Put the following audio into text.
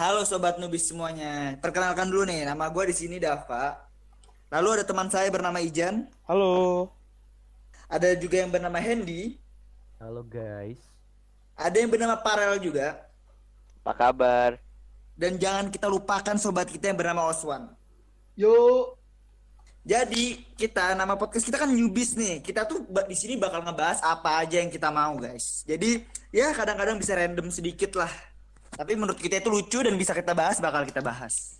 Halo sobat nubis semuanya. Perkenalkan dulu nih, nama gue di sini Dava. Lalu ada teman saya bernama Ijan. Halo. Ada juga yang bernama Hendy. Halo guys. Ada yang bernama Parel juga. Apa kabar? Dan jangan kita lupakan sobat kita yang bernama Oswan. Yuk, Jadi kita nama podcast kita kan Newbies nih. Kita tuh di sini bakal ngebahas apa aja yang kita mau guys. Jadi ya kadang-kadang bisa random sedikit lah. Tapi menurut kita itu lucu dan bisa kita bahas bakal kita bahas.